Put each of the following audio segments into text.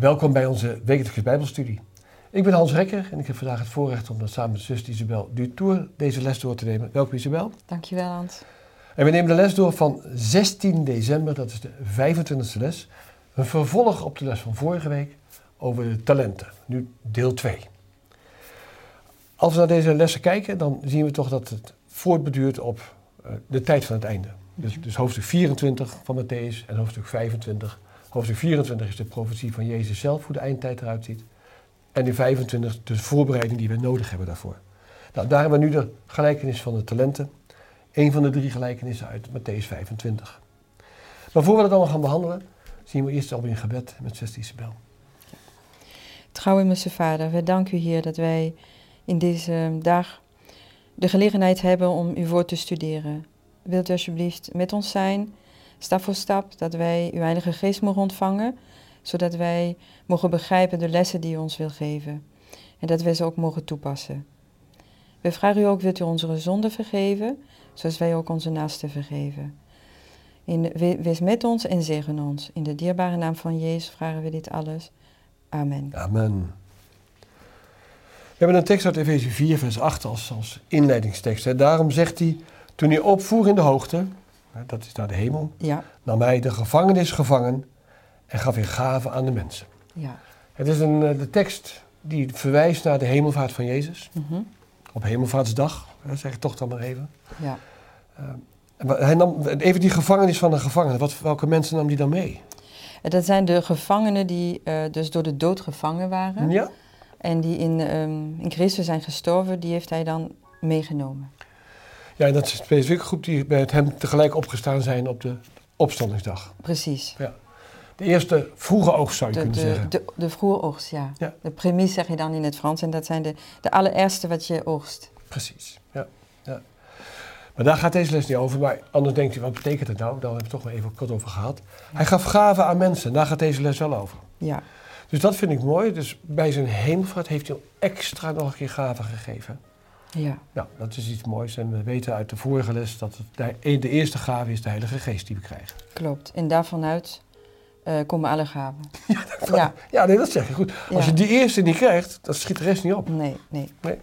Welkom bij onze wekelijkse Bijbelstudie. Ik ben Hans Rekker en ik heb vandaag het voorrecht om dat samen met zus Isabel Dutour deze les door te nemen. Welkom Isabel. Dankjewel Hans. En we nemen de les door van 16 december, dat is de 25e les. Een vervolg op de les van vorige week over de talenten. Nu deel 2. Als we naar deze lessen kijken, dan zien we toch dat het voortbeduurt op uh, de tijd van het einde. Dus, dus hoofdstuk 24 van Matthäus en hoofdstuk 25 Hoofdstuk 24 is de profetie van Jezus zelf, hoe de eindtijd eruit ziet. En in 25 de voorbereiding die we nodig hebben daarvoor. Nou, daar hebben we nu de gelijkenis van de talenten. Een van de drie gelijkenissen uit Matthäus 25. Maar voor we dat allemaal gaan behandelen, zien we eerst al in gebed met 16 Isabel. Trouw in Vader, we danken u Heer dat wij in deze dag de gelegenheid hebben om uw woord te studeren. Wilt u alsjeblieft met ons zijn stap voor stap, dat wij uw Heilige Geest mogen ontvangen, zodat wij mogen begrijpen de lessen die u ons wil geven en dat wij ze ook mogen toepassen. We vragen u ook, wilt u onze zonden vergeven, zoals wij ook onze naasten vergeven. In, wees met ons en zegen ons. In de dierbare naam van Jezus vragen we dit alles. Amen. Amen. We hebben een tekst uit Efeze 4, vers 8 als, inleidingstekst. Hè. Daarom zegt hij, toen hij opvoer in de hoogte, dat is naar de hemel, ja. nam hij de gevangenis gevangen en gaf weer gaven aan de mensen. Ja. Het is een, eh, de tekst die verwijst naar de hemelvaart van Jezus. Mhm. Op hemelvaartsdag, zeg ik toch dan maar even. Ja. Uh, hij nam even die gevangenis van de gevangenen. Wat, welke mensen nam hij dan mee? Dat zijn de gevangenen die uh, dus door de dood gevangen waren. Ja. En die in, um, in Christus zijn gestorven, die heeft hij dan meegenomen. Ja, en dat is een specifieke groep die met hem tegelijk opgestaan zijn op de opstandingsdag. Precies. Ja. De eerste vroege oogst zou je de, kunnen de, zeggen. De, de vroege oogst, ja. ja. De premies zeg je dan in het Frans en dat zijn de, de allereerste wat je oogst. Precies, ja. ja. Maar daar gaat deze les niet over. Maar anders denkt u, wat betekent het nou? Daar hebben we het toch wel even kort over gehad. Hij gaf gaven aan mensen. Daar gaat deze les wel over. Ja. Dus dat vind ik mooi. Dus bij zijn hemelvaart heeft hij extra nog een keer gaven gegeven. Ja. Nou, dat is iets moois. En we weten uit de vorige les dat het de eerste gave is de Heilige Geest die we krijgen. Klopt. En daarvan uit uh, komen alle gaven. Ja, ja. ja nee, dat zeg je goed. Als je die eerste niet krijgt, dan schiet de rest niet op. Nee, nee. nee.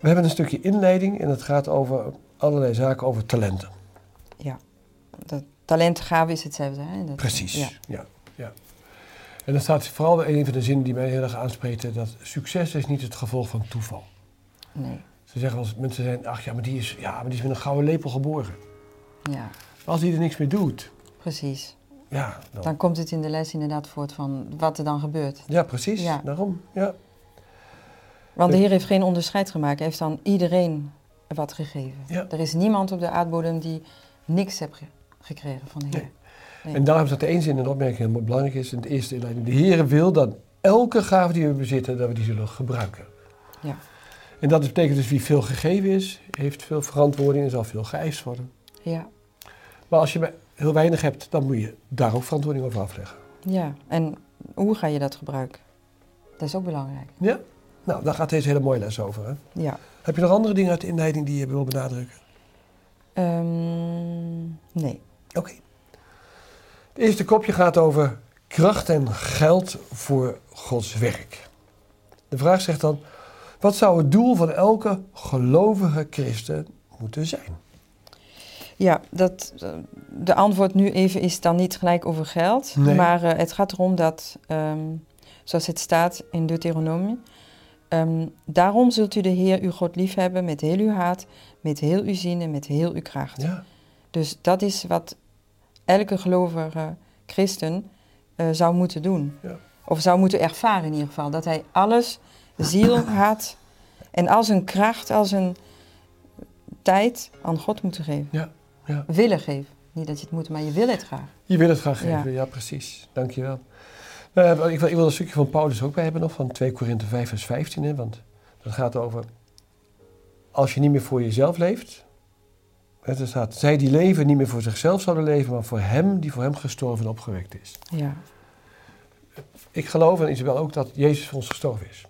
We hebben een stukje inleiding en het gaat over allerlei zaken over talenten. Ja, de talentgave is hetzelfde. Hè? Dat, Precies, ja. En dan staat vooral een van de zinnen die mij heel erg aanspreekt, dat succes is niet het gevolg van toeval. Nee. Ze zeggen als mensen zijn, ach ja, maar die is, ja, maar die is met een gouden lepel geboren. Ja. Maar als die er niks mee doet. Precies. Ja, dan. dan komt het in de les inderdaad voort van wat er dan gebeurt. Ja, precies. Ja. Daarom, ja. Want de Heer heeft geen onderscheid gemaakt. Hij heeft dan iedereen wat gegeven. Ja. Er is niemand op de aardbodem die niks heeft gekregen van de Heer. Nee. Nee. En daarom staat er één zin in de opmerking heel belangrijk is. In het eerste inleiding. De Heer wil dat elke gave die we bezitten, dat we die zullen gebruiken. Ja. En dat betekent dus wie veel gegeven is, heeft veel verantwoording en zal veel geëist worden. Ja. Maar als je heel weinig hebt, dan moet je daar ook verantwoording over afleggen. Ja, en hoe ga je dat gebruiken? Dat is ook belangrijk. Ja? Nou, daar gaat deze hele mooie les over. Hè? Ja. Heb je nog andere dingen uit de inleiding die je wil benadrukken? Um, nee. Oké. Okay. Het eerste kopje gaat over kracht en geld voor Gods werk. De vraag zegt dan, wat zou het doel van elke gelovige christen moeten zijn? Ja, dat, de antwoord nu even is dan niet gelijk over geld. Nee. Maar uh, het gaat erom dat, um, zoals het staat in Deuteronomie... Um, daarom zult u de Heer uw God liefhebben met heel uw haat, met heel uw zin en met heel uw kracht. Ja. Dus dat is wat elke gelovige christen uh, zou moeten doen. Ja. Of zou moeten ervaren in ieder geval. Dat hij alles, ziel, haat en al zijn kracht, al zijn tijd aan God moet geven. Ja. Ja. Willen geven. Niet dat je het moet, maar je wil het graag. Je wil het graag geven, ja, ja precies. Dankjewel. Uh, ik, wil, ik wil een stukje van Paulus ook bij hebben nog, van 2 Korinthe 5 vers 15. Hè, want dat gaat over, als je niet meer voor jezelf leeft, er staat, zij die leven niet meer voor zichzelf zouden leven, maar voor hem die voor hem gestorven en opgewekt is. Ja. Ik geloof, en Isabel ook, dat Jezus voor ons gestorven is.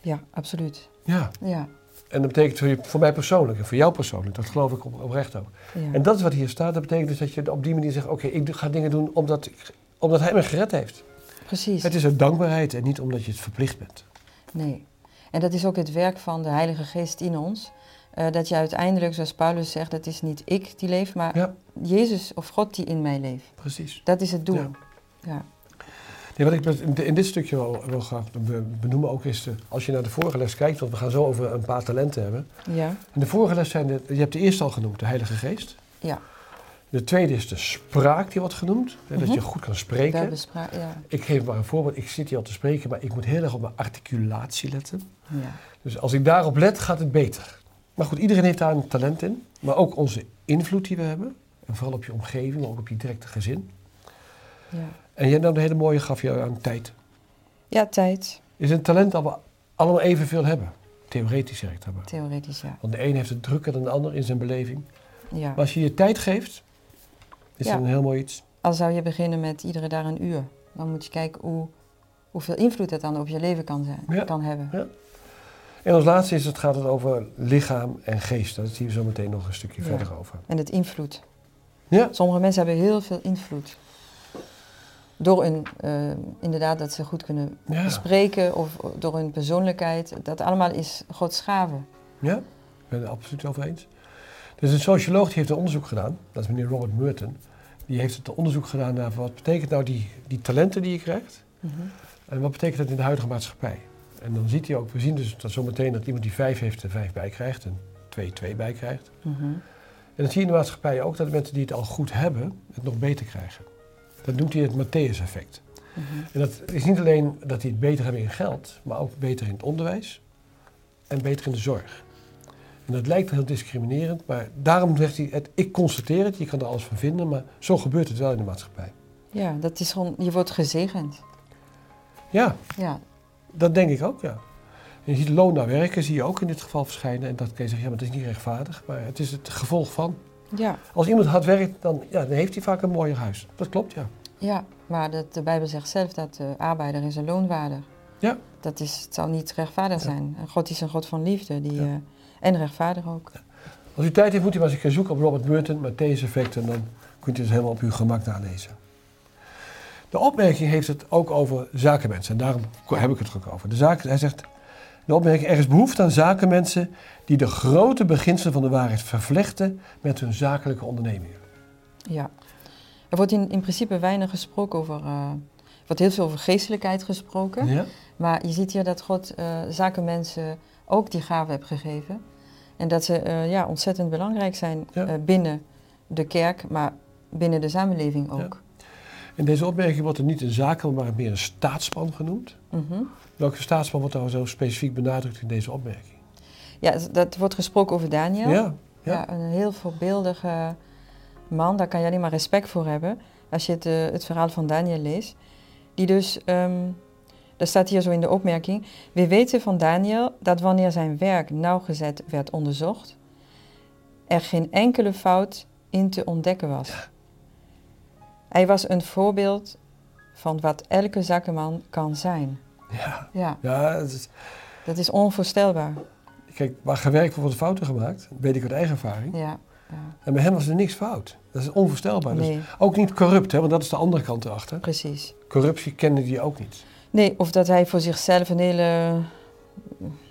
Ja, absoluut. Ja. Ja. En dat betekent voor, je, voor mij persoonlijk en voor jou persoonlijk, dat geloof ik op, oprecht ook. Ja. En dat is wat hier staat, dat betekent dus dat je op die manier zegt, oké, okay, ik ga dingen doen omdat ik omdat hij me gered heeft. Precies. Het is uit dankbaarheid en niet omdat je het verplicht bent. Nee. En dat is ook het werk van de Heilige Geest in ons. Eh, dat je uiteindelijk, zoals Paulus zegt, het is niet ik die leef, maar Ja, Jezus of God die in mij leeft. precies. Dat is het doel. Ja. Ja. Nee, wat ik in- dit stukje wel, wel graag be- benoemen ook is, de, als je naar de vorige les kijkt, want we gaan zo over een paar talenten hebben. Ja. In de vorige les zijn de, je hebt de eerste al genoemd, de Heilige Geest. Ja. De tweede is de spraak, die wordt genoemd. Hè, Dat Mhm. je goed kan spreken. Ja. Ik geef maar een voorbeeld. Ik zit hier al te spreken, maar ik moet heel erg op mijn articulatie letten. Ja. Dus als ik daarop let, gaat het beter. Maar goed, iedereen heeft daar een talent in. Maar ook onze invloed die we hebben. En vooral op je omgeving, maar ook op je directe gezin. Ja. En jij nam de hele mooie, gaf je aan tijd. ja, tijd. Is een talent dat we allemaal evenveel hebben? Theoretisch zeg ik dat maar. Theoretisch, ja. Want de een heeft het drukker dan de ander in zijn beleving. ja. Maar als je je tijd geeft, is Ja. dat een heel mooi iets. Al zou je beginnen met iedere dag een uur, dan moet je kijken hoe, hoeveel invloed het dan op je leven kan, zijn, Ja. kan hebben. En als laatste is het, gaat het over lichaam en geest. Daar zien we zo meteen nog een stukje Ja. verder over. En het invloed. Ja. Sommige mensen hebben heel veel invloed. Door hun, eh, inderdaad, dat ze goed kunnen Ja. spreken of door hun persoonlijkheid. Dat allemaal is Gods gave. Ja, ik ben het absoluut over eens. Dus een socioloog die heeft een onderzoek gedaan, dat is meneer Robert Merton. Die heeft het onderzoek gedaan naar wat betekent nou die, die talenten die je krijgt en wat betekent dat in de huidige maatschappij. En dan ziet hij ook, we zien dus dat zometeen dat iemand die vijf heeft er vijf bij krijgt en twee twee bij krijgt. Mhm. En dan zie je in de maatschappij ook dat de mensen die het al goed hebben, het nog beter krijgen. Dat noemt hij het Matthäus-effect. Mhm. En dat is niet alleen dat die het beter hebben in geld, maar ook beter in het onderwijs en beter in de zorg. En dat lijkt heel discriminerend, maar daarom zegt hij, het, ik constateer het, je kan er alles van vinden, maar zo gebeurt het wel in de maatschappij. Ja, dat is gewoon, je wordt gezegend. Ja, Ja, dat denk ik ook, ja. En je ziet loon naar werken, zie je ook in dit geval verschijnen. En dat kan je zeggen, ja, maar dat is niet rechtvaardig, maar het is het gevolg van. ja, Als iemand hard werkt, dan, ja, dan heeft hij vaak een mooier huis. Dat klopt, ja. ja. Maar dat, de Bijbel zegt zelf dat de arbeider is een loonwaarder. Ja. Dat is, het zal niet rechtvaardig zijn. God is een God van liefde die, Ja. eh, en rechtvaardig ook. Als u tijd heeft, moet u maar eens een keer zoeken op Robert Burton, Matthäus-effect, en dan kunt u het helemaal op uw gemak nalezen. De opmerking heeft het ook over zakenmensen, en daarom heb ik het er ook over. De zaak, hij zegt, de opmerking, er is behoefte aan zakenmensen die de grote beginselen van de waarheid vervlechten met hun zakelijke ondernemingen. Ja. Er wordt in, in principe weinig gesproken over... eh, er wordt heel veel over geestelijkheid gesproken. Ja? Maar je ziet hier dat God eh, zakenmensen ook die gave heeft gegeven. En dat ze eh, ja, ontzettend belangrijk zijn Ja. binnen de kerk, maar binnen de samenleving ook. In deze opmerking wordt er niet een zakenman, maar meer een staatsman genoemd. Mhm. Welke staatsman wordt nou zo specifiek benadrukt in deze opmerking? Ja, dat wordt gesproken over Daniel. Ja, ja. Ja, een heel voorbeeldige man, daar kan je alleen maar respect voor hebben als je het, eh, het verhaal van Daniel leest. Die dus, ehm daar staat hier zo in de opmerking, we weten van Daniel dat wanneer zijn werk nauwgezet werd onderzocht, er geen enkele fout in te ontdekken was. Hij was een voorbeeld van wat elke zakenman kan zijn. ja. Ja, ja het is- dat is onvoorstelbaar. kijk, waar gewerkt wordt, worden fouten gemaakt. Dat weet ik uit eigen ervaring. Ja, ja. En bij hem was er niks fout. Dat is onvoorstelbaar. Dat Nee, ook niet corrupt, hè, want dat is de andere kant erachter. precies. Corruptie kende die ook niet. Nee, of dat hij voor zichzelf een hele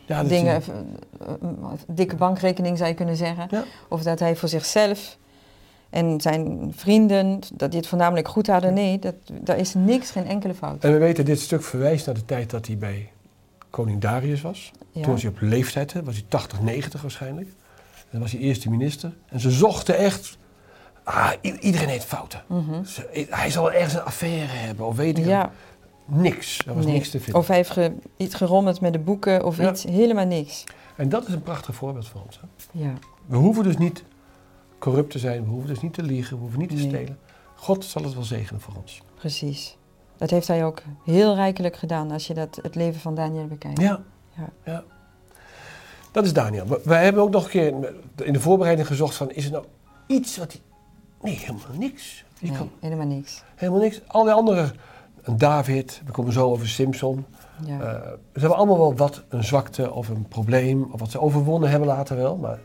Ja, dat dingen, eh, eh, een dikke bankrekening zou je kunnen zeggen. Ja. Of dat hij voor zichzelf en zijn vrienden, dat die het voornamelijk goed hadden. Nee, dat, daar is niks, geen enkele fout. En we weten, dit stuk verwijst naar de tijd dat hij bij koning Darius was. Ja. Toen was hij op leeftijd, was hij 80, 90 waarschijnlijk. En dan was hij eerste minister. En ze zochten echt... Ah, iedereen heeft fouten. Mhm. Ze- hij zal ergens een affaire hebben, of weet ik ja, Niks. Er was nee. niks te vinden. Of hij heeft ge- iets gerommeld met de boeken of Ja. iets, helemaal niks. En dat is een prachtig voorbeeld voor ons. Hè. Ja, We hoeven dus niet corrupt te zijn. We hoeven dus niet te liegen. We hoeven niet te Nee. stelen. God zal het wel zegenen voor ons. precies. Dat heeft hij ook heel rijkelijk gedaan als je dat, het leven van Daniel bekijkt. Ja. Ja. ja. Dat is Daniel. Wij hebben ook nog een keer in de voorbereiding gezocht van... is er nou iets wat hij... Nee, helemaal niks. Nee, kan helemaal niks. helemaal niks. Al die andere... Een David, we komen zo over Simpson. Ja. Eh, ze hebben allemaal wel wat, een zwakte of een probleem... of wat ze overwonnen hebben later wel. Maar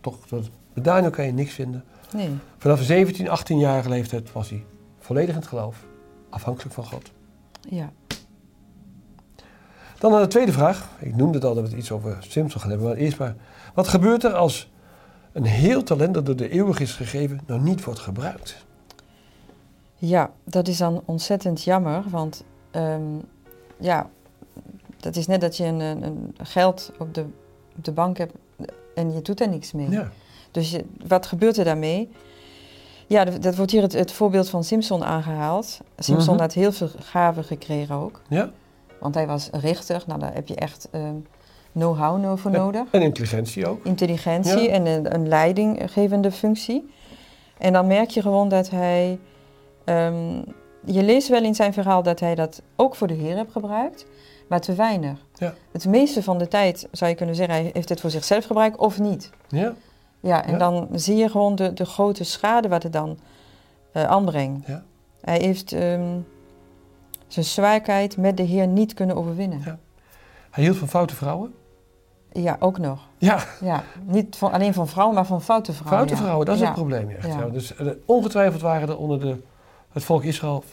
toch, dat- bij Daniel kan je niks vinden. nee, Vanaf 17, 18-jarige leeftijd was hij volledig in het geloof. afhankelijk van God. Ja. Dan naar de tweede vraag. Ik noemde het al dat we het iets over Simpson gaan hebben. Maar eerst maar, wat gebeurt er als een heel talent dat door de eeuwig is gegeven, nou niet wordt gebruikt? Ja, dat is dan ontzettend jammer, want ehm, ja, dat is net dat je een, een, een geld op de, op de bank hebt en je doet er niks mee. Ja, Dus je, wat gebeurt er daarmee? Ja, dat wordt hier het, het voorbeeld van Simpson aangehaald. Simpson Mhm. had heel veel gaven gekregen ook. ja. Want hij was richter. Nou, daar heb je echt ehm, know-how no- voor nodig. en intelligentie ook. Intelligentie Ja. en een, een leidinggevende functie. En dan merk je gewoon dat hij... ehm, je leest wel in zijn verhaal dat hij dat ook voor de Heer heeft gebruikt. Maar te weinig. Ja. Het meeste van de tijd zou je kunnen zeggen... hij heeft het voor zichzelf gebruikt of niet. Ja, Ja, en Ja. dan zie je gewoon de, de grote schade wat het dan eh, aanbrengt. Ja. Hij heeft ehm, zijn zwaarheid met de Heer niet kunnen overwinnen. Ja. hij hield van foute vrouwen. Ja, ook nog. Ja, Ja, niet van, alleen van vrouwen, maar van foute vrouwen. foute ja. vrouwen, dat is Ja. het probleem echt. Dus eh, ongetwijfeld waren er onder de, het volk Israël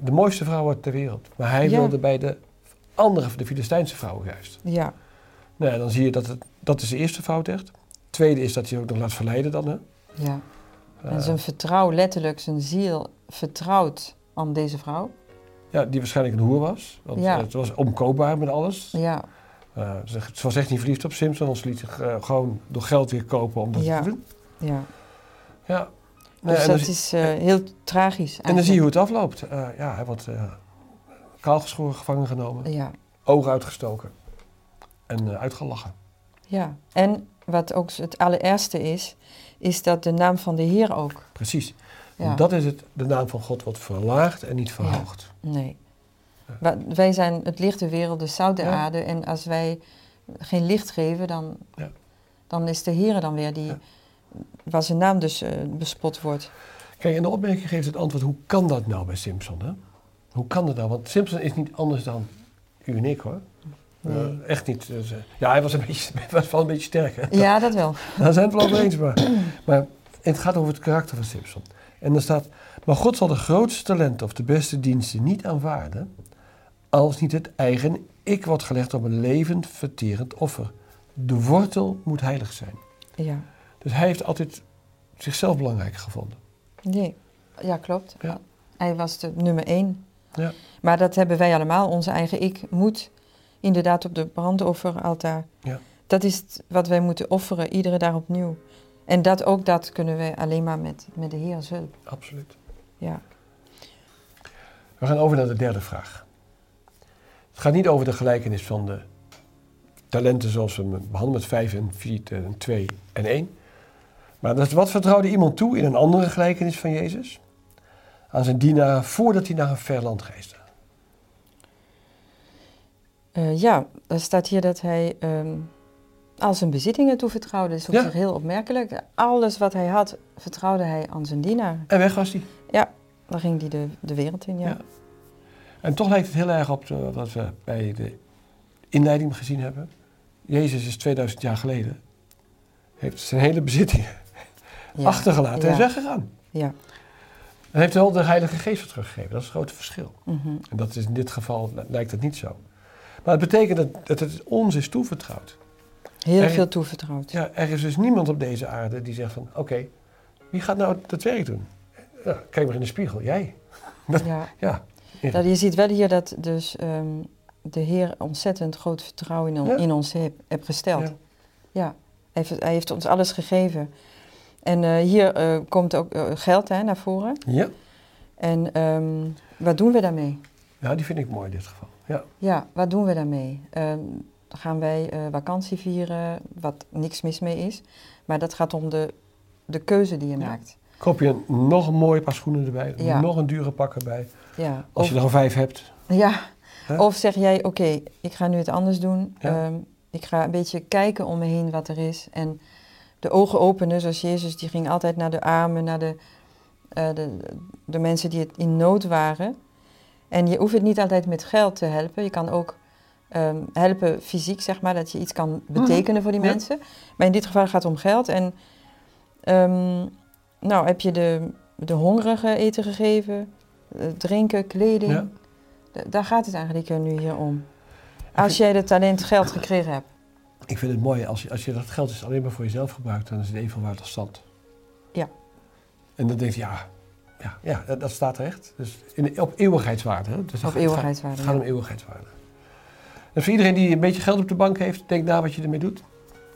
de mooiste vrouwen ter wereld. Maar hij wilde bij de andere, de Filistijnse vrouwen juist. Ja, Nou dan zie je dat het, dat is de eerste fout echt. Tweede is dat hij ook nog laat verleiden dan. Hè. ja. Eh, En zijn vertrouw, letterlijk zijn ziel, vertrouwt aan deze vrouw. ja, die waarschijnlijk een hoer was. Want Ja. eh, het was omkoopbaar met alles. Ja, Eh, ze, ze was echt niet verliefd op Simpson, ze liet zich gewoon door geld weer kopen om dat Ja. te doen. ja. Ja. Dus Nee, dat dan, is heel tragisch en dan zie je eigenlijk. hoe het afloopt. Ja, hij wordt kaalgeschoren, gevangen genomen, Ja, ogen uitgestoken en uitgelachen. ja. En wat ook het allerergste is, is dat de naam van de Heer ook. Precies. Ja. Dat is het, de naam van God wordt verlaagd en niet verhoogd. Nee. Wij zijn het licht der wereld, de zout der aarde. En als wij geen licht geven, dan, Ja. dan is de Heer dan weer die, waar zijn naam dus eh, bespot wordt. Kijk, en de opmerking geeft het antwoord, hoe kan dat nou bij Simpson? Hè? Hoe kan dat nou? Want Simpson is niet anders dan u en ik hoor. Nee. Eh, echt niet. Dus, eh, ja, hij was, een beetje, was wel een beetje sterk. Hè? Ja, dat wel. Daar zijn we het wel over eens. Maar, maar het gaat over het karakter van Simpson. En dan staat, maar God zal de grootste talenten of de beste diensten niet aanvaarden, als niet het eigen ik wordt gelegd op een levend, verterend offer. De wortel moet heilig zijn. Ja. Dus hij heeft altijd zichzelf belangrijk gevonden. Nee. Ja, klopt. Ja. Hij was de nummer één. Ja. Maar dat hebben wij allemaal. Onze eigen ik moet inderdaad op de brandofferaltaar. Ja. Dat is wat wij moeten offeren, iedere dag opnieuw. En dat ook dat kunnen wij alleen maar met, met de Heer hulp. Absoluut. Ja. We gaan over naar de derde vraag. Het gaat niet over de gelijkenis van de talenten zoals we hem behandelen met 5 en 4 en 2 en 1. Maar dat wat vertrouwde iemand toe in een andere gelijkenis van Jezus? Aan zijn dienaar voordat hij naar een ver land reisde. Eh, ja, er staat hier dat hij ehm, al zijn bezittingen toevertrouwde. Dat is op Ja. zich heel opmerkelijk. Alles wat hij had, vertrouwde hij aan zijn dienaar. En weg was hij. Daar ging hij de, de wereld in, ja. Ja. En toch lijkt het heel erg op de- wat we bij de inleiding gezien hebben. Jezus is 2000 jaar geleden. Heeft zijn hele bezittingen Ja. achtergelaten en is Ja. weggegaan. Ja. En heeft wel de Heilige Geest teruggegeven. Dat is het grote verschil. mhm. En dat is in dit geval lijkt het niet zo. Maar het betekent dat, dat het ons is toevertrouwd. Heel Er- veel toevertrouwd. Ja, er is dus niemand op deze aarde die zegt van... Oké, wie gaat nou dat werk doen? Ja, kijk maar in de spiegel. Jij. Ja. Ja. Dat, je ziet wel hier dat dus ehm, de Heer ontzettend groot vertrouwen in, on- Ja. in ons heeft heb gesteld. Ja. Ja. Hij, heeft, hij heeft ons alles gegeven. En eh, hier eh, komt ook eh, geld hè, naar voren. Ja. En ehm, wat doen we daarmee? ja, die vind ik mooi in dit geval. Ja. Ja, wat doen we daarmee? Ehm, gaan wij eh, vakantie vieren, wat niks mis mee is. Maar dat gaat om de, de keuze die je Ja. maakt. Koop je nog een mooie paar schoenen erbij. Ja. Nog een dure pak erbij. Ja. Als Of, je er al vijf hebt. ja. Of zeg jij, oké, ik ga nu het anders doen. Ehm, ik ga een beetje kijken om me heen wat er is. En de ogen openen, zoals Jezus, die ging altijd naar de armen, naar de, eh, de, de mensen die het in nood waren. En je hoeft het niet altijd met geld te helpen. Je kan ook ehm, helpen fysiek, zeg maar, dat je iets kan betekenen voor die Ja. mensen. Maar in dit geval gaat het om geld. En ehm, nou, heb je de, de hongerigen eten gegeven? eh, drinken, kleding. Ja. Daar gaat het eigenlijk eh, nu hier om. Als jij het talent geld gekregen hebt. Ik vind het mooi, als je, als je dat geld dus alleen maar voor jezelf gebruikt, dan is het even waard als zand. Ja. En dan denk je, ja, ja, ja dat, dat staat recht. Dus in, op eeuwigheidswaarde. Hè? Dus Op gaat- eeuwigheidswaarde, Het gaat ja. om eeuwigheidswaarde. En voor iedereen die een beetje geld op de bank heeft, denk na wat je ermee doet.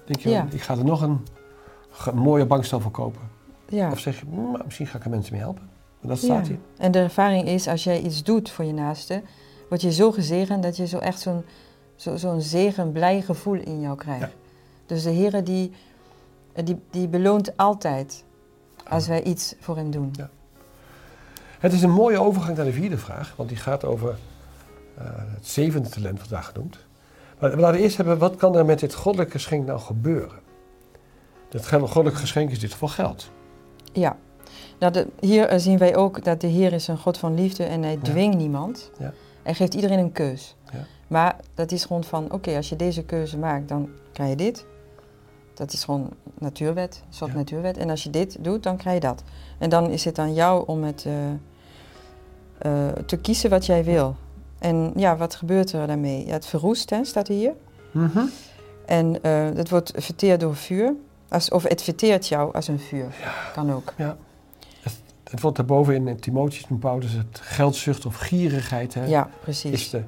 Denk je, Ja. ik ga er nog een, mooie bankstel voor kopen. Ja. Of zeg je, "Mm, maar misschien ga ik er mensen mee helpen. Maar dat Ja. staat hier. En de ervaring is, als jij iets doet voor je naaste, word je zo gezegend dat je zo echt zo'n zo, zo'n zegen, blij gevoel in jou krijgt. Ja. Dus de Heer die, die, die beloont altijd als wij iets voor hem doen. Het is een mooie overgang naar de vierde vraag, want die gaat over eh, het zevende talent wat daar genoemd. Maar we laten eerst hebben, wat kan er met dit goddelijke geschenk nou gebeuren? Dat goddelijke geschenk is in dit geval geld. Ja. Nou, de, hier eh, zien wij ook dat de Heer is een God van liefde en hij Ja. dwingt niemand. Ja. Hij geeft iedereen een keus. Ja. Maar dat is gewoon van, oké, als je deze keuze maakt, dan krijg je dit. Dat is gewoon natuurwet, een soort natuurwet. En als je dit doet, dan krijg je dat. En dan is het aan jou om het eh, eh, te kiezen wat jij wil. En ja, wat gebeurt er daarmee? Ja, het verroest, hè, staat er hier. En eh het wordt verteerd door vuur. Als, of het verteert jou als een vuur. Kan ook. Het wordt daarboven in Timotheus noemt Paulus het geldzucht of gierigheid. Hè, Ja, is precies. de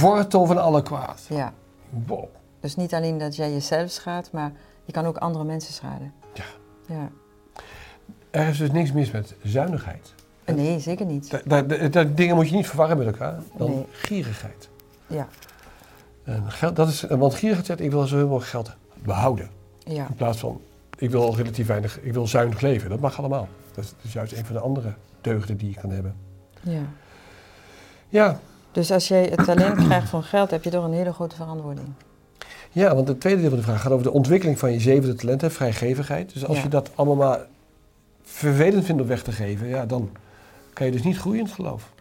wortel van alle kwaad. Ja. Wow. Dus niet alleen dat jij jezelf schaadt, maar je kan ook andere mensen schaden. Ja. Ja. Er is dus niks mis met zuinigheid. Nee, zeker niet. Da- da- da- da- dingen moet je niet verwarren met elkaar. Dan Nee. gierigheid. Ja. En geld, dat is, want gierigheid zegt, ik wil zo heel mogelijk geld behouden. Ja. In plaats van, ik wil relatief weinig, ik wil zuinig leven. Dat mag allemaal. Dat is, dat is juist een van de andere deugden die je kan hebben. ja. Ja, Dus als jij het talent krijgt van geld, heb je toch een hele grote verantwoording. ja, want het tweede deel van de vraag gaat over de ontwikkeling van je zevende talent, hè, vrijgevigheid. Dus als Ja. je dat allemaal maar vervelend vindt om weg te geven, ja, dan kan je dus niet groeien in het geloof.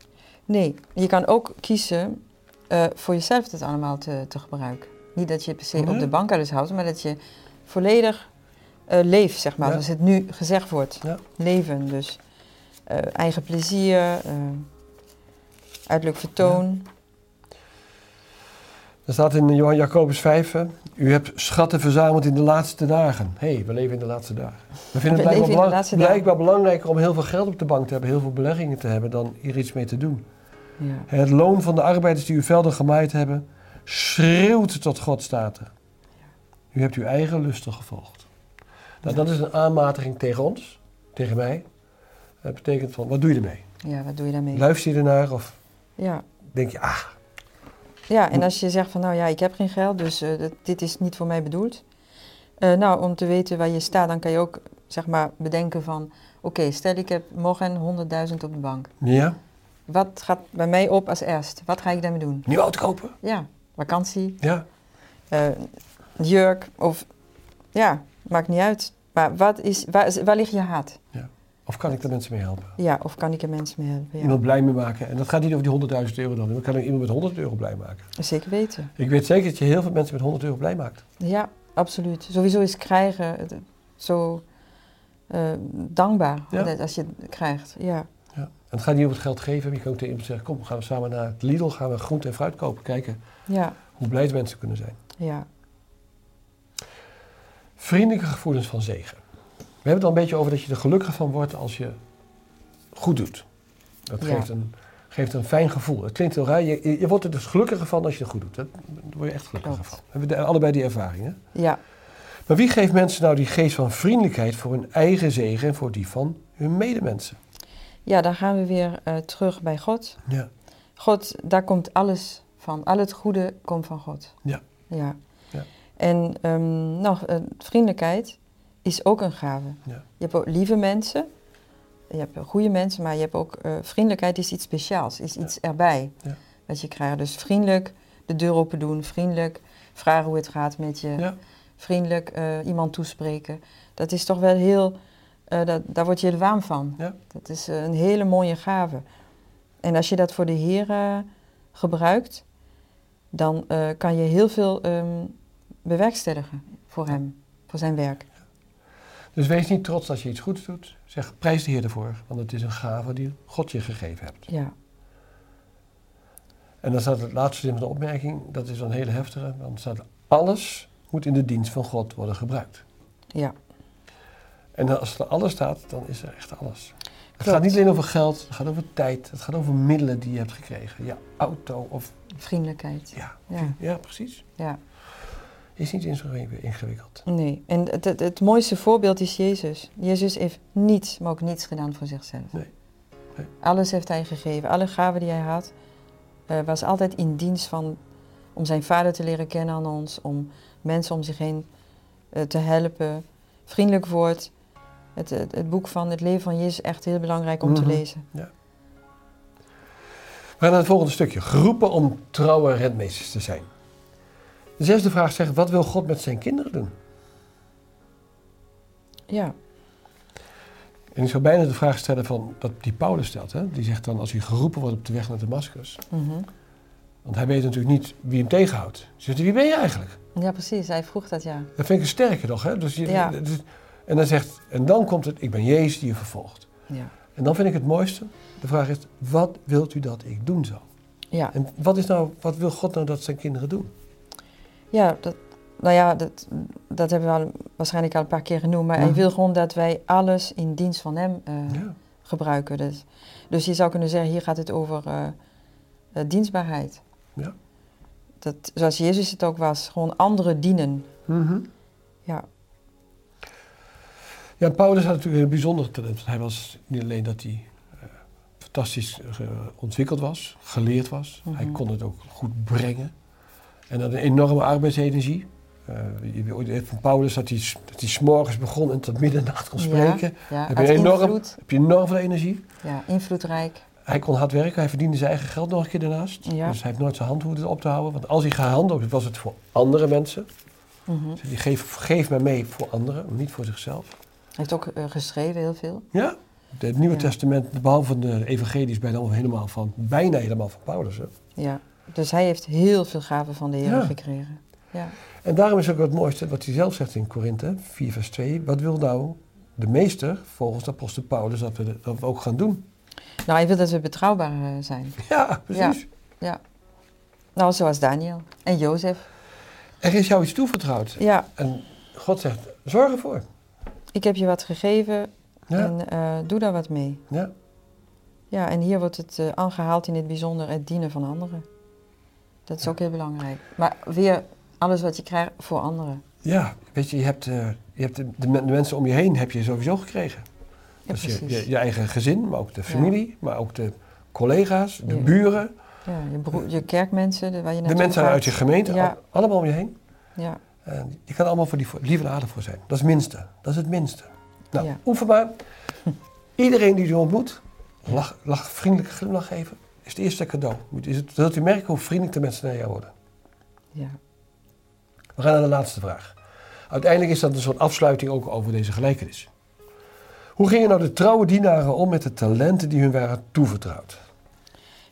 Nee, je kan ook kiezen eh, voor jezelf het allemaal te, te gebruiken. Niet dat je per se Nee. op de bank alles houdt, maar dat je volledig eh, leeft, zeg maar. Ja. Zoals het nu gezegd wordt. Ja. Leven, dus eh, eigen plezier, uiterlijk vertoon. Er staat in Johan Jacobus 5, hè, u hebt schatten verzameld in de laatste dagen. Hé, hey, we leven in de laatste dagen. We vinden We het blijkbaar, belang- blijkbaar belangrijker om heel veel geld op de bank te hebben, heel veel beleggingen te hebben, dan hier iets mee te doen. Ja. Het loon van de arbeiders die uw velden gemaaid hebben, schreeuwt tot God, staat er. U hebt uw eigen lusten gevolgd. Nou, dat is een aanmatiging tegen ons, tegen mij. Dat betekent van, wat doe je ermee? ja, wat doe je daarmee? Luister je ernaar of Ja. denk je, ah, Ja, en als je zegt van nou ja, ik heb geen geld, dus eh, dat- dit is niet voor mij bedoeld. Eh, nou, om te weten waar je staat, dan kan je ook zeg maar bedenken van oké, stel ik heb morgen 100.000 op de bank. ja, Wat gaat bij mij op als eerst? Wat ga ik daarmee doen? nieuw auto kopen? Ja, vakantie, Ja, eh, jurk of ja, maakt niet uit. Maar wat is, waar, is- waar ligt je haat? Of kan ik daar mensen mee helpen? Ja, of kan ik er mensen mee helpen? Ja. Iemand blij mee maken. En dat gaat niet over die 100.000 euro dan. Maar kan ik iemand met 100 euro blij maken? Zeker weten. Ik weet zeker dat je heel veel mensen met 100 euro blij maakt. Ja, absoluut. Sowieso is krijgen het- zo eh, dankbaar Ja. als je het krijgt. Ja. Ja. En het gaat niet om het geld geven. Je kan ook tegen iemand zeggen, kom, gaan we samen naar het Lidl, gaan we groente en fruit kopen. Kijken Ja, hoe blij mensen kunnen zijn. ja, Vriendelijke gevoelens van zegen. We hebben het al een beetje over dat je er gelukkiger van wordt als je goed doet. Dat Ja. geeft, een, geeft een fijn gevoel. Het klinkt heel raar. Je, je- wordt er dus gelukkiger van als je het goed doet. Daar word je echt gelukkiger van. We hebben allebei die ervaring. Hè? ja. Maar wie geeft mensen nou die geest van vriendelijkheid voor hun eigen zegen en voor die van hun medemensen? Ja, dan gaan we weer eh, terug bij God. Ja. God, daar komt alles van. Al het goede komt van God. Ja. Ja. Ja. En ehm, nou, vriendelijkheid is ook een gave. Ja. Je hebt ook lieve mensen. Je hebt goede mensen, maar je hebt ook eh, vriendelijkheid is iets speciaals, is iets erbij Ja. wat je krijgt. Dus vriendelijk de deur open doen, vriendelijk vragen hoe het gaat met je, vriendelijk eh, iemand toespreken. Dat is toch wel heel, eh, dat, daar word je warm van. Ja. Dat is een hele mooie gave. En als je dat voor de Heer gebruikt, dan kan je heel veel ehm, bewerkstelligen voor hem, voor zijn werk. Dus wees niet trots als je iets goeds doet. Zeg, prijs de Heer ervoor, want het is een gave die God je gegeven hebt. Ja. En dan staat het laatste zin van de opmerking, dat is een hele heftige, dan staat alles moet in de dienst van God worden gebruikt. Ja. En als er alles staat, dan is er echt alles. Het gaat niet alleen over geld, het gaat over tijd, het gaat over middelen die je hebt gekregen. Je auto of, Vriendelijkheid. ja, Ja. ja precies. Ja. Is niet ingewikkeld. Nee. En het, het, het mooiste voorbeeld is Jezus. Jezus heeft niets, maar ook niets gedaan voor zichzelf. Nee. Nee. Alles heeft hij gegeven. Alle gaven die hij had, eh, was altijd in dienst van om zijn vader te leren kennen aan ons, om mensen om zich heen eh, te helpen. Vriendelijk woord. Het, het, het boek van het leven van Jezus is echt heel belangrijk om Mhm. te lezen. We gaan naar het volgende stukje. Geroepen om trouwe redmeesters te zijn. De zesde vraag zegt, wat wil God met zijn kinderen doen? Ja, En ik zou bijna de vraag stellen van, dat die Paulus stelt. Hè? Die zegt dan, als hij geroepen wordt op de weg naar Damascus. mhm. Want hij weet natuurlijk niet wie hem tegenhoudt. Hij zegt, wie ben je eigenlijk? ja precies. Hij vroeg dat ja. Dat vind ik een sterke nog. Hè? Dus je, Ja. dus- en dan zegt, en dan komt het, ik ben Jezus die je vervolgt. Ja, En dan vind ik het mooiste, de vraag is, wat wilt u dat ik doen zal? ja. En wat, is nou, wat wil God nou dat zijn kinderen doen? Ja dat, nou ja, dat, dat hebben we al, waarschijnlijk al een paar keer genoemd. Maar hij wil gewoon dat wij alles in dienst van hem eh, Ja. gebruiken. Dus, dus je zou kunnen zeggen, hier gaat het over eh, eh, dienstbaarheid. Ja. Dat, zoals Jezus het ook was, gewoon anderen dienen. Mhm. Ja, Ja, Paulus had natuurlijk een bijzonder talent. Hij was niet alleen dat hij fantastisch ontwikkeld was, geleerd was. Hij Mhm. kon het ook goed brengen. En had een enorme arbeidsenergie. Eh, je ooit van Paulus dat hij, dat hij s'morgens begon en tot middernacht kon spreken. ja Heb je enorm- invloed. Heb je enorm veel energie. Ja, invloedrijk. Hij kon hard werken, hij verdiende zijn eigen geld nog een keer daarnaast. Ja. Dus hij heeft nooit zijn hand hoeven op te houden. Want als hij gehandeld was het voor andere mensen. Mhm. Dus hij geef, geef mij mee voor anderen, niet voor zichzelf. Hij heeft ook eh, geschreven heel veel. Ja, het Nieuwe Ja. Testament, behalve de evangelies, bijna helemaal van, bijna helemaal van Paulus. Hè? Ja. Dus hij heeft heel veel gaven van de Heer Ja. gekregen. Ja. En daarom is ook het mooiste wat hij zelf zegt in Korinthe 4 vers 2. Wat wil nou de meester, volgens de apostel Paulus, dat we, dat we ook gaan doen? Nou, hij wil dat we betrouwbaar eh, zijn. Ja, precies. Nou, zoals Daniel en Jozef. Er is jou iets toevertrouwd. Ja, En God zegt, zorg ervoor. ik heb je wat gegeven Ja, en eh, doe daar wat mee. ja. Ja, en hier wordt het eh, aangehaald in het bijzonder het dienen van anderen. Dat is ook heel belangrijk. Maar weer alles wat je krijgt voor anderen. ja, weet je, je hebt, eh, je hebt de, de men- de mensen om je heen heb je sowieso gekregen. Ja, dus je, je, je eigen gezin, maar ook de familie, maar ook de collega's, de buren, Ja, je, broer, je kerkmensen, de, waar je de mensen gaat. uit je gemeente, Ja. al- allemaal om je heen. Ja, En je kan allemaal voor die voor- lieve en aardig voor zijn. Dat is het minste. Dat is het minste. Nou, oefen maar. Iedereen die u ontmoet, lach, lach, vriendelijke glimlach geven, is het eerste cadeau. Is het, zult u merken hoe vriendelijk de mensen naar jou worden. ja. We gaan naar de laatste vraag. Uiteindelijk is dat een soort afsluiting ook over deze gelijkenis. Hoe gingen nou de trouwe dienaren om met de talenten die hun waren toevertrouwd?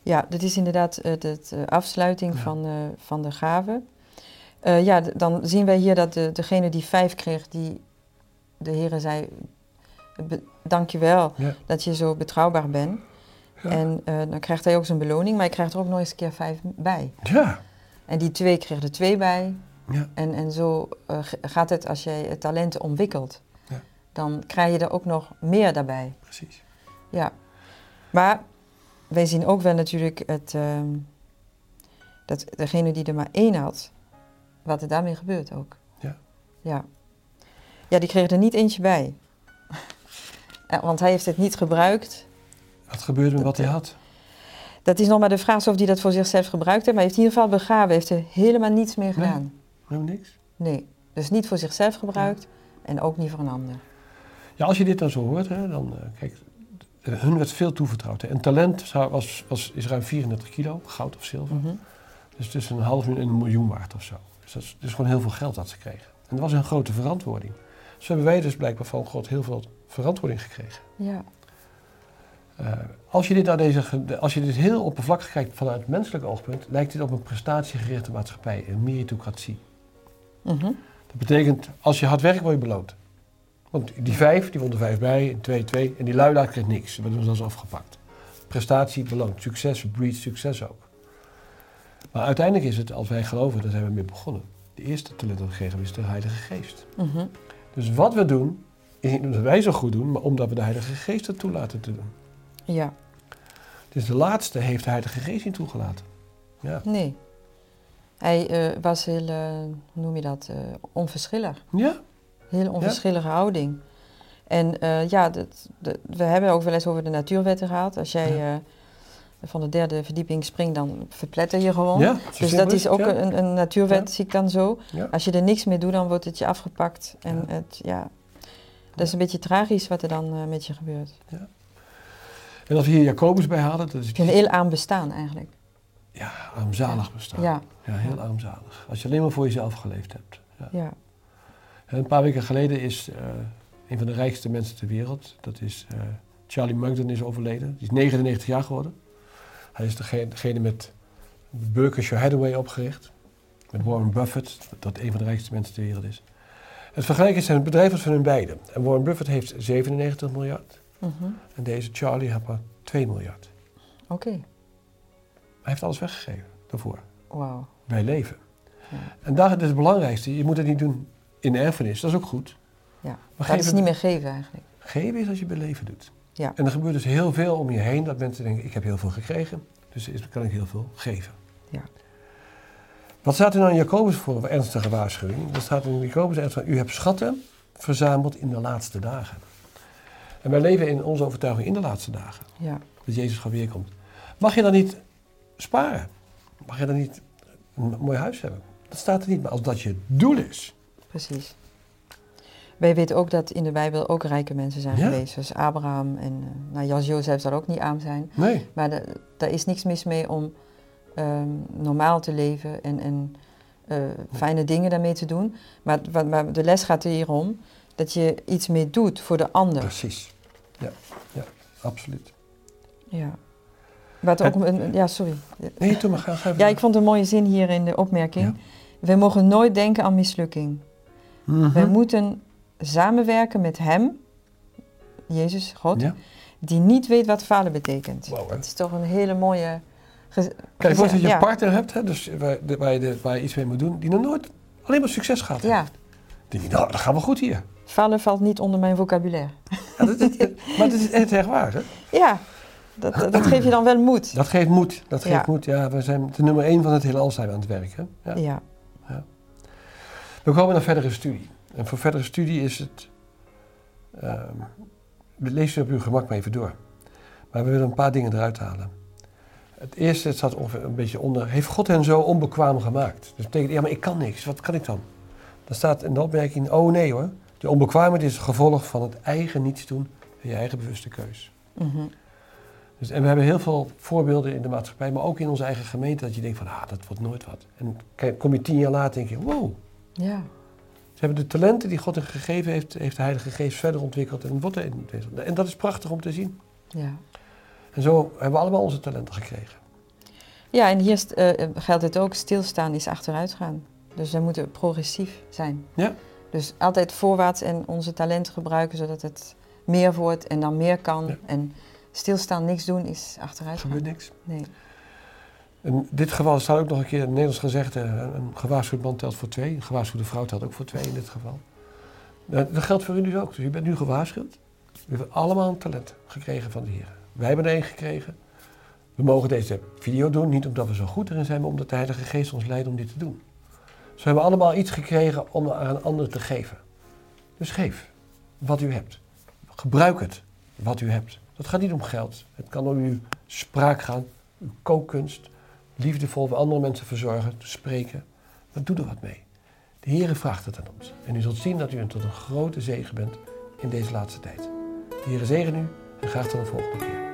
ja, dat is inderdaad eh, de afsluiting Ja. van, eh, van de gave. Eh, ja, dan zien wij hier dat de, degene die vijf kreeg, die de Heer zei, "Be- dank je wel Ja. dat je zo betrouwbaar bent. Ja. En eh, dan krijgt hij ook zijn beloning, maar hij krijgt er ook nog eens een keer vijf bij. Ja. En die twee kreeg er twee bij. Ja. En, en zo eh, gaat het als jij het talenten ontwikkelt. Ja. Dan krijg je er ook nog meer daarbij. Precies. Ja. Maar wij zien ook wel natuurlijk het, ehm, dat degene die er maar één had, wat er daarmee gebeurt ook. Ja. Ja, ja die kreeg er niet eentje bij. Eh, Want hij heeft het niet gebruikt. Wat gebeurde met wat hij had? Dat is nog maar de vraag of hij dat voor zichzelf gebruikt heeft. Maar hij heeft in ieder geval begraven. heeft er helemaal niets mee Nee. gedaan. Helemaal niks? Nee. Dus niet voor zichzelf gebruikt en ook niet voor een ander. Ja, als je dit dan zo hoort, hè, dan eh, kijk, hun werd veel toevertrouwd. Hè. Een talent zou- was, was, is ruim 34 kilo, goud of zilver. Mhm. Dus tussen een half miljoen en een miljoen waard of zo. Dus dat is, is gewoon heel veel geld dat ze kregen. En dat was een grote verantwoording. Zo hebben wij dus blijkbaar van God heel veel verantwoording gekregen. Ja. Eh, als, je dit naar deze, ge- als je dit heel oppervlakkig kijkt vanuit menselijk oogpunt, lijkt dit op een prestatiegerichte maatschappij, een meritocratie. Mhm. Dat betekent, als je hard werkt, word je beloond. Want die vijf, die won er vijf bij, en twee, twee. En die luilaard kreeg niks. Dat werd zelfs afgepakt. Prestatie belangt. Succes breedt succes ook. Maar uiteindelijk is het, als wij geloven, daar zijn we mee begonnen. De eerste talent dat we gegeven is de Heilige Geest. Mhm. Dus wat we doen, is niet omdat wij zo goed doen, maar omdat we de Heilige Geest het toelaten te doen. Ja, Dus de laatste heeft de Heilige Geest niet toegelaten. Ja. nee. Hij eh, was heel, eh, hoe noem je dat, eh, onverschillig. Ja? Hele onverschillige houding. En ja, dat, dat- we hebben ook wel eens over de natuurwetten gehad. Als jij Ja. van de derde verdieping springt, dan verpletter je gewoon. Ja, dus dat is ook ja. een, een natuurwet, Ja. zie ik dan zo. Ja. Als je er niks mee doet, dan wordt het je afgepakt. En Ja. het, ja, dat is een beetje tragisch wat er dan met je gebeurt. En als we hier Jacobus bij halen, dat is Een heel arm bestaan eigenlijk. ja, armzalig bestaan. Ja, Ja, heel armzalig. Als je alleen maar voor jezelf geleefd hebt. Ja. ja. En Een paar weken geleden is eh, een van de rijkste mensen ter wereld, dat is eh, Charlie Munger, is overleden. Die is 99 jaar geworden. Hij is degene, degene met Berkshire Hathaway opgericht. Met Warren Buffett, dat een van de rijkste mensen ter wereld is. Het vergelijken zijn het bedrijf van hun beiden. En Warren Buffett heeft 97 miljard. Mhm. En deze Charlie maar 2 miljard. Oké, Hij heeft alles weggegeven daarvoor. wauw. Bij leven. Ja. En daar is het belangrijkste. Je moet het niet doen in erfenis. Dat is ook goed. Ja. Maar Dat is niet meer geven eigenlijk. Geven is als je bij leven doet. Ja. En er gebeurt dus heel veel om je heen dat mensen denken, ik heb heel veel gekregen, dus kan ik heel veel geven. Ja. Wat staat er nou in Jacobus voor een ernstige waarschuwing? Er staat in Jacobus ernstig, u hebt schatten verzameld in de laatste dagen. En wij leven in onze overtuiging in de laatste dagen, Ja, dat Jezus gewoon weer komt. Mag je dan niet sparen? Mag je dan niet een mooi huis hebben? Dat staat er niet, maar als dat je doel is. precies. Wij weten ook dat in de Bijbel ook rijke mensen zijn Ja. geweest. Zoals Abraham en uh, nou, Jas Jozef zal ook niet arm zijn. Nee. Maar de- daar is niks mis mee om ehm, normaal te leven en, en eh, fijne dingen daarmee te doen. Maar, maar de les gaat er hier om dat je iets mee doet voor de ander. Precies. Ja, ja absoluut. Ja. Wat ook, een- ja, sorry. Nee, toen maar ga, ga even Ja, ik vond een mooie zin hier in de opmerking. We mogen nooit denken aan mislukking. Mhm. Wij moeten samenwerken met Hem, Jezus, God, Ja. die niet weet wat falen betekent. Wow, hè? dat is toch een hele mooie... Kijk, voor dat je ja. een partner hebt, hè, dus waar, de- waar, je de- waar je iets mee moet doen, die nog nooit alleen maar succes gaat. Ja, Die denkt, nou, dat gaat wel goed hier. Falen valt niet onder mijn vocabulaire. Ja, dat is, maar dat is echt echt waar, hè? Ja, dat, dat, geeft je dan wel moed. Dat geeft moed. Dat geeft Ja. moed. Ja, we zijn de nummer één van het hele we aan het werk, hè? Ja. Ja, We komen naar verdere studie. En voor verdere studie is het... ehm we lezen op uw gemak maar even door. Maar we willen een paar dingen eruit halen. Het eerste, het staat ongeveer een beetje onder... Heeft God hen zo onbekwaam gemaakt? Dus dat betekent, ja, maar ik kan niks. Wat kan ik dan? Dan staat in de opmerking, oh nee hoor. De onbekwaamheid is het gevolg van het eigen niets doen en je eigen bewuste keus. mhm, Dus, en we hebben heel veel voorbeelden in de maatschappij, maar ook in onze eigen gemeente, dat je denkt van, ah, dat wordt nooit wat. En kom je tien jaar later en denk je, wow, ja, ze hebben de talenten die God hen gegeven heeft, heeft de Heilige Geest verder ontwikkeld en wordt er in En dat is prachtig om te zien. ja. En zo hebben we allemaal onze talenten gekregen. Ja, en hier st- eh, geldt het ook, stilstaan is achteruit gaan. Dus we moeten progressief zijn. Ja. Dus altijd voorwaarts en onze talenten gebruiken, zodat het meer wordt en dan meer kan. Ja. En stilstaan, niks doen, is achteruit Er gaan. gebeurt niks. Nee. In dit geval staat ook nog een keer een Nederlands gezegde, een een gewaarschuwd man telt voor twee, een gewaarschuwde vrouw telt ook voor twee in dit geval. Nou, Dat geldt voor u dus ook. Dus u bent nu gewaarschuwd. We hebben allemaal een talent gekregen van de Heer. Wij hebben er één gekregen. We mogen deze video doen, niet omdat we zo goed erin zijn, maar omdat de Heilige Geest ons leidt om dit te doen. We hebben allemaal iets gekregen om aan een ander te geven. Dus geef wat u hebt. Gebruik het, wat u hebt. Dat gaat niet om geld. Het kan om uw spraak gaan, uw kookkunst, liefdevol voor andere mensen verzorgen, te spreken. Maar doe er wat mee. De Heer vraagt het aan ons. En u zult zien dat u tot een grote zegen bent in deze laatste tijd. De Heer zegen u en graag tot de volgende keer.